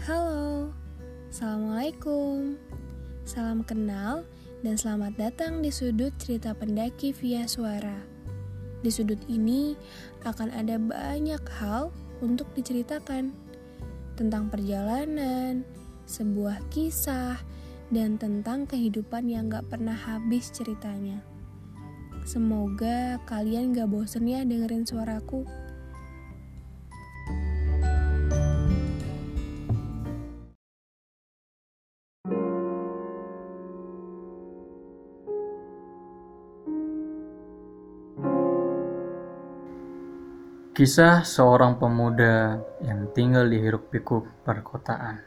Halo, Assalamualaikum. Salam kenal dan selamat datang di sudut cerita pendaki via suara. Di sudut ini akan ada banyak hal untuk diceritakan Tentang perjalanan, sebuah kisah, dan tentang kehidupan yang gak pernah habis ceritanya. Semoga kalian gak bosen ya dengerin suaraku Kisah seorang pemuda yang tinggal di hiruk-pikuk perkotaan.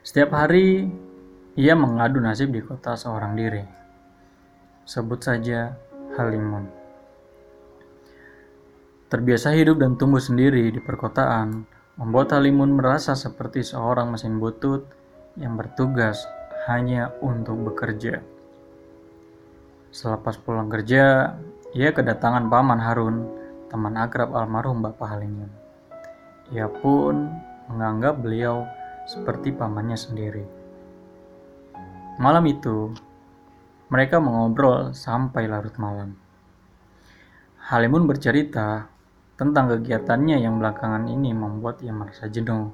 Setiap hari, ia mengadu nasib di kota seorang diri. Sebut saja Halimun. Terbiasa hidup dan tumbuh sendiri di perkotaan, membuat Halimun merasa seperti seorang mesin butut yang bertugas hanya untuk bekerja. Selepas pulang kerja, ia kedatangan paman Harun teman akrab almarhum Bapak Halimun. Ia pun menganggap beliau seperti pamannya sendiri. Malam itu, mereka mengobrol sampai larut malam. Halimun bercerita tentang kegiatannya yang belakangan ini membuat ia merasa jenuh.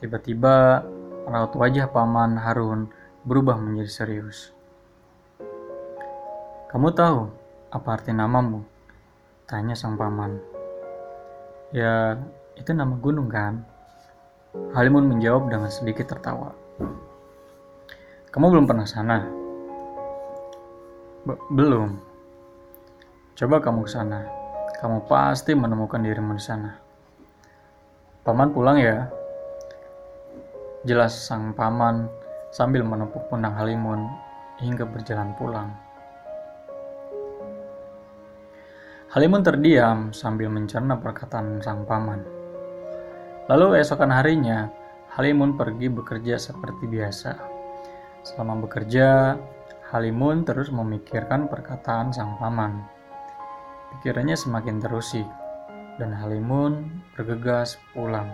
Tiba-tiba, raut wajah paman Harun berubah menjadi serius. Kamu tahu apa arti namamu? Tanya sang paman. Ya, itu nama gunung kan? Halimun menjawab dengan sedikit tertawa. Kamu belum pernah sana? Be belum. Coba kamu ke sana. Kamu pasti menemukan dirimu di sana. Paman pulang ya. Jelas sang paman sambil menepuk pundak Halimun hingga berjalan pulang. Halimun terdiam sambil mencerna perkataan sang paman. Lalu esokan harinya, Halimun pergi bekerja seperti biasa. Selama bekerja, Halimun terus memikirkan perkataan sang paman. Pikirannya semakin terusik, dan Halimun bergegas pulang.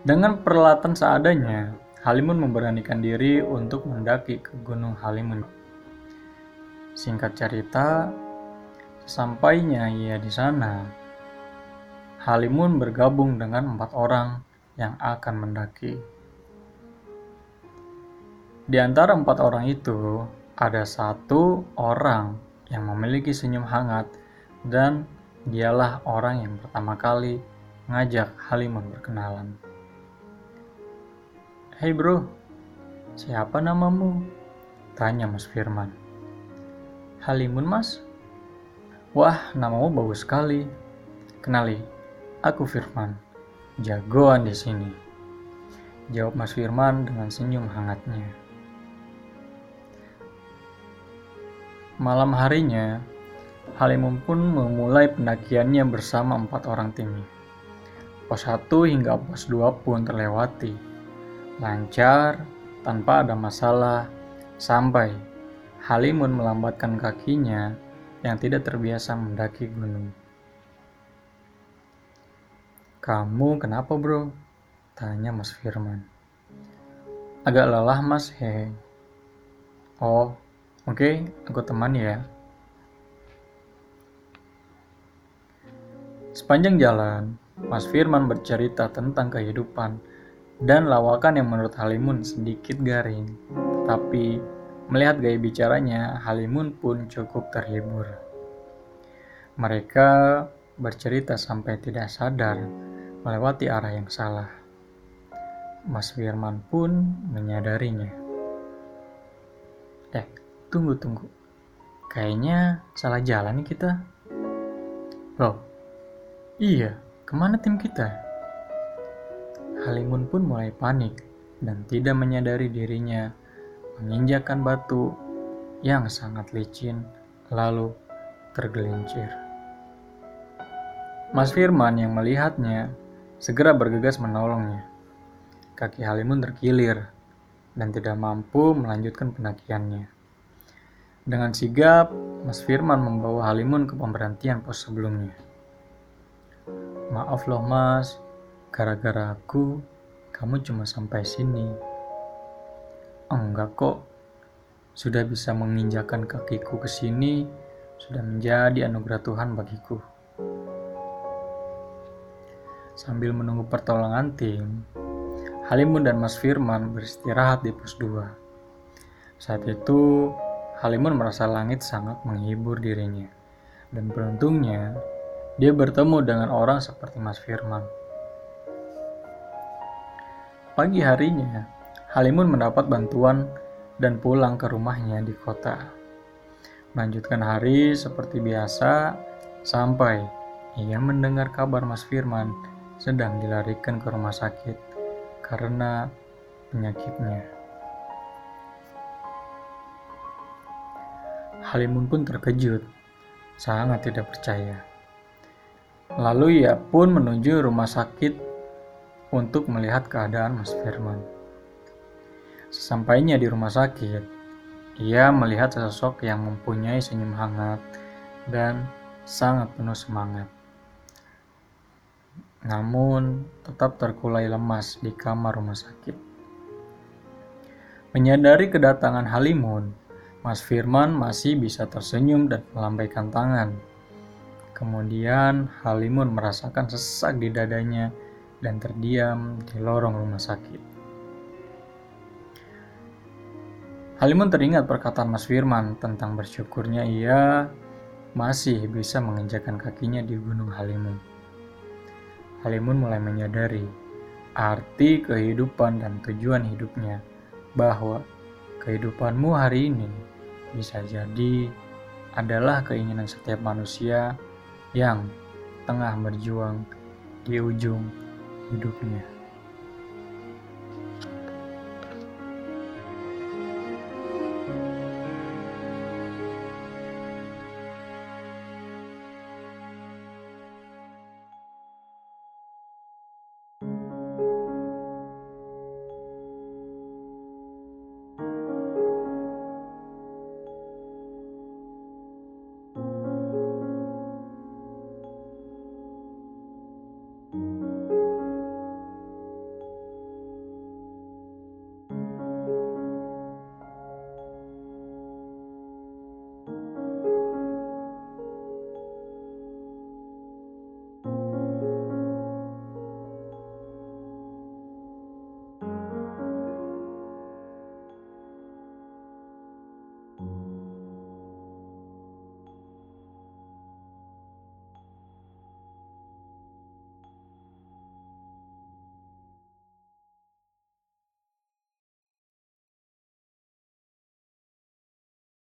Dengan peralatan seadanya, Halimun memberanikan diri untuk mendaki ke Gunung Halimun. Singkat cerita, sampainya ia di sana, Halimun bergabung dengan empat orang yang akan mendaki. Di antara empat orang itu, ada satu orang yang memiliki senyum hangat dan dialah orang yang pertama kali ngajak Halimun berkenalan. Hei bro, siapa namamu? Tanya Mas Firman. Halimun mas? Wah, namamu bagus sekali. Kenali, aku Firman, jagoan di sini. Jawab Mas Firman dengan senyum hangatnya. Malam harinya, Halimun pun memulai pendakiannya bersama empat orang timnya. Pos 1 hingga pos 2 pun terlewati. Lancar, tanpa ada masalah, sampai Halimun melambatkan kakinya yang tidak terbiasa mendaki gunung. Kamu kenapa bro? Tanya Mas Firman. Agak lelah mas, hehe. Oh, oke, okay, aku teman ya. Sepanjang jalan, Mas Firman bercerita tentang kehidupan dan lawakan yang menurut Halimun sedikit garing, tapi Melihat gaya bicaranya, Halimun pun cukup terhibur. Mereka bercerita sampai tidak sadar melewati arah yang salah. Mas Firman pun menyadarinya. Eh, tunggu tunggu. Kayaknya salah jalan nih kita. Loh, iya, ke mana tim kita? Halimun pun mulai panik dan tidak menyadari dirinya menginjakan batu yang sangat licin, lalu tergelincir. Mas Firman yang melihatnya segera bergegas menolongnya. Kaki Halimun terkilir dan tidak mampu melanjutkan pendakiannya. Dengan sigap, Mas Firman membawa Halimun ke pemberhentian pos sebelumnya. Maaf loh mas, gara-gara aku, kamu cuma sampai sini. Enggak kok, sudah bisa menginjakan kakiku ke sini, sudah menjadi anugerah Tuhan bagiku. Sambil menunggu pertolongan tim, Halimun dan Mas Firman beristirahat di pos 2. Saat itu, Halimun merasa langit sangat menghibur dirinya. Dan beruntungnya, dia bertemu dengan orang seperti Mas Firman. Pagi harinya, Halimun mendapat bantuan dan pulang ke rumahnya di kota. Melanjutkan hari seperti biasa sampai ia mendengar kabar Mas Firman sedang dilarikan ke rumah sakit karena penyakitnya. Halimun pun terkejut, sangat tidak percaya. Lalu ia pun menuju rumah sakit untuk melihat keadaan Mas Firman. Sesampainya di rumah sakit, ia melihat sosok yang mempunyai senyum hangat dan sangat penuh semangat. Namun, tetap terkulai lemas di kamar rumah sakit. Menyadari kedatangan Halimun, Mas Firman masih bisa tersenyum dan melambaikan tangan. Kemudian Halimun merasakan sesak di dadanya dan terdiam di lorong rumah sakit. Halimun teringat perkataan Mas Firman tentang bersyukurnya ia masih bisa menginjakan kakinya di Gunung Halimun. Halimun mulai menyadari arti kehidupan dan tujuan hidupnya bahwa kehidupanmu hari ini bisa jadi adalah keinginan setiap manusia yang tengah berjuang di ujung hidupnya.